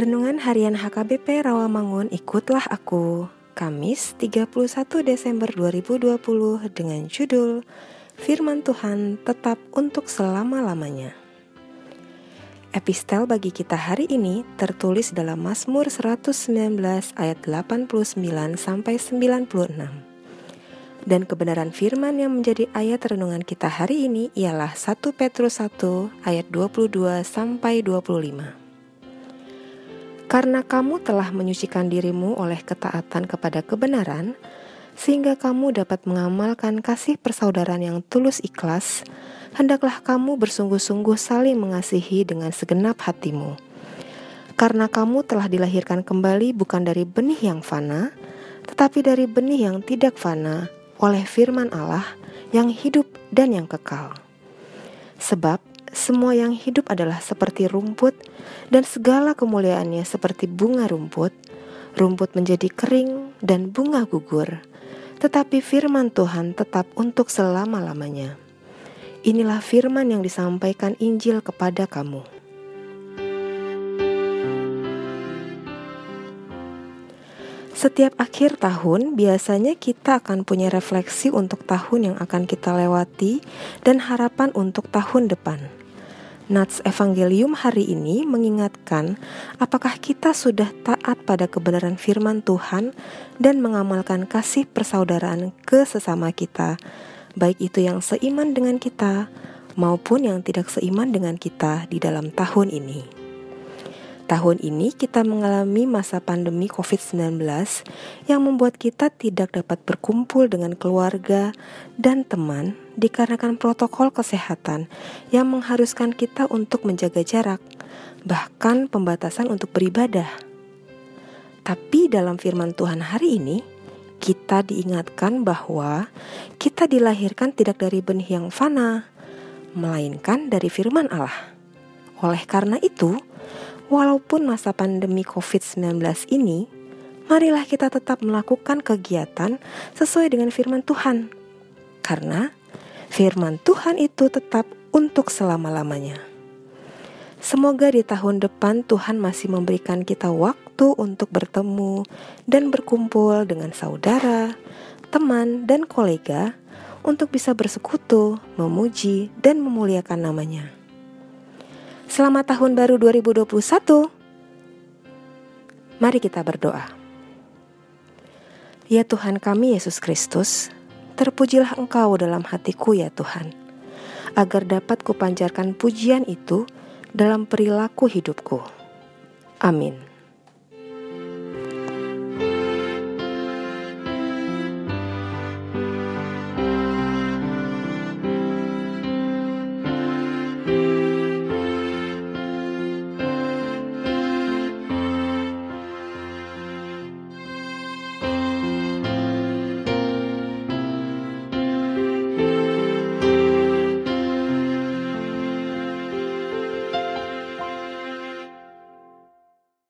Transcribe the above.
Renungan Harian HKBP Rawamangun Ikutlah Aku Kamis 31 Desember 2020 dengan judul Firman Tuhan tetap untuk selama-lamanya. Epistel bagi kita hari ini tertulis dalam Mazmur 119 ayat 89 sampai 96 dan kebenaran firman yang menjadi ayat renungan kita hari ini ialah 1 Petrus 1 ayat 22 sampai 25 karena kamu telah menyucikan dirimu oleh ketaatan kepada kebenaran, sehingga kamu dapat mengamalkan kasih persaudaraan yang tulus ikhlas, hendaklah kamu bersungguh-sungguh saling mengasihi dengan segenap hatimu. Karena kamu telah dilahirkan kembali bukan dari benih yang fana, tetapi dari benih yang tidak fana oleh firman Allah yang hidup dan yang kekal. Sebab semua yang hidup adalah seperti rumput, dan segala kemuliaannya seperti bunga rumput. Rumput menjadi kering, dan bunga gugur, tetapi firman Tuhan tetap untuk selama-lamanya. Inilah firman yang disampaikan Injil kepada kamu. Setiap akhir tahun, biasanya kita akan punya refleksi untuk tahun yang akan kita lewati dan harapan untuk tahun depan. Nats Evangelium hari ini mengingatkan apakah kita sudah taat pada kebenaran firman Tuhan dan mengamalkan kasih persaudaraan ke sesama kita, baik itu yang seiman dengan kita maupun yang tidak seiman dengan kita di dalam tahun ini. Tahun ini kita mengalami masa pandemi COVID-19 yang membuat kita tidak dapat berkumpul dengan keluarga dan teman dikarenakan protokol kesehatan yang mengharuskan kita untuk menjaga jarak, bahkan pembatasan untuk beribadah. Tapi dalam firman Tuhan hari ini, kita diingatkan bahwa kita dilahirkan tidak dari benih yang fana, melainkan dari firman Allah. Oleh karena itu, walaupun masa pandemi COVID-19 ini, marilah kita tetap melakukan kegiatan sesuai dengan firman Tuhan. Karena firman Tuhan itu tetap untuk selama-lamanya. Semoga di tahun depan Tuhan masih memberikan kita waktu untuk bertemu dan berkumpul dengan saudara, teman, dan kolega untuk bisa bersekutu, memuji, dan memuliakan namanya. Selamat tahun baru 2021. Mari kita berdoa. Ya Tuhan kami Yesus Kristus, terpujilah Engkau dalam hatiku ya Tuhan, agar dapat kupanjarkan pujian itu dalam perilaku hidupku. Amin.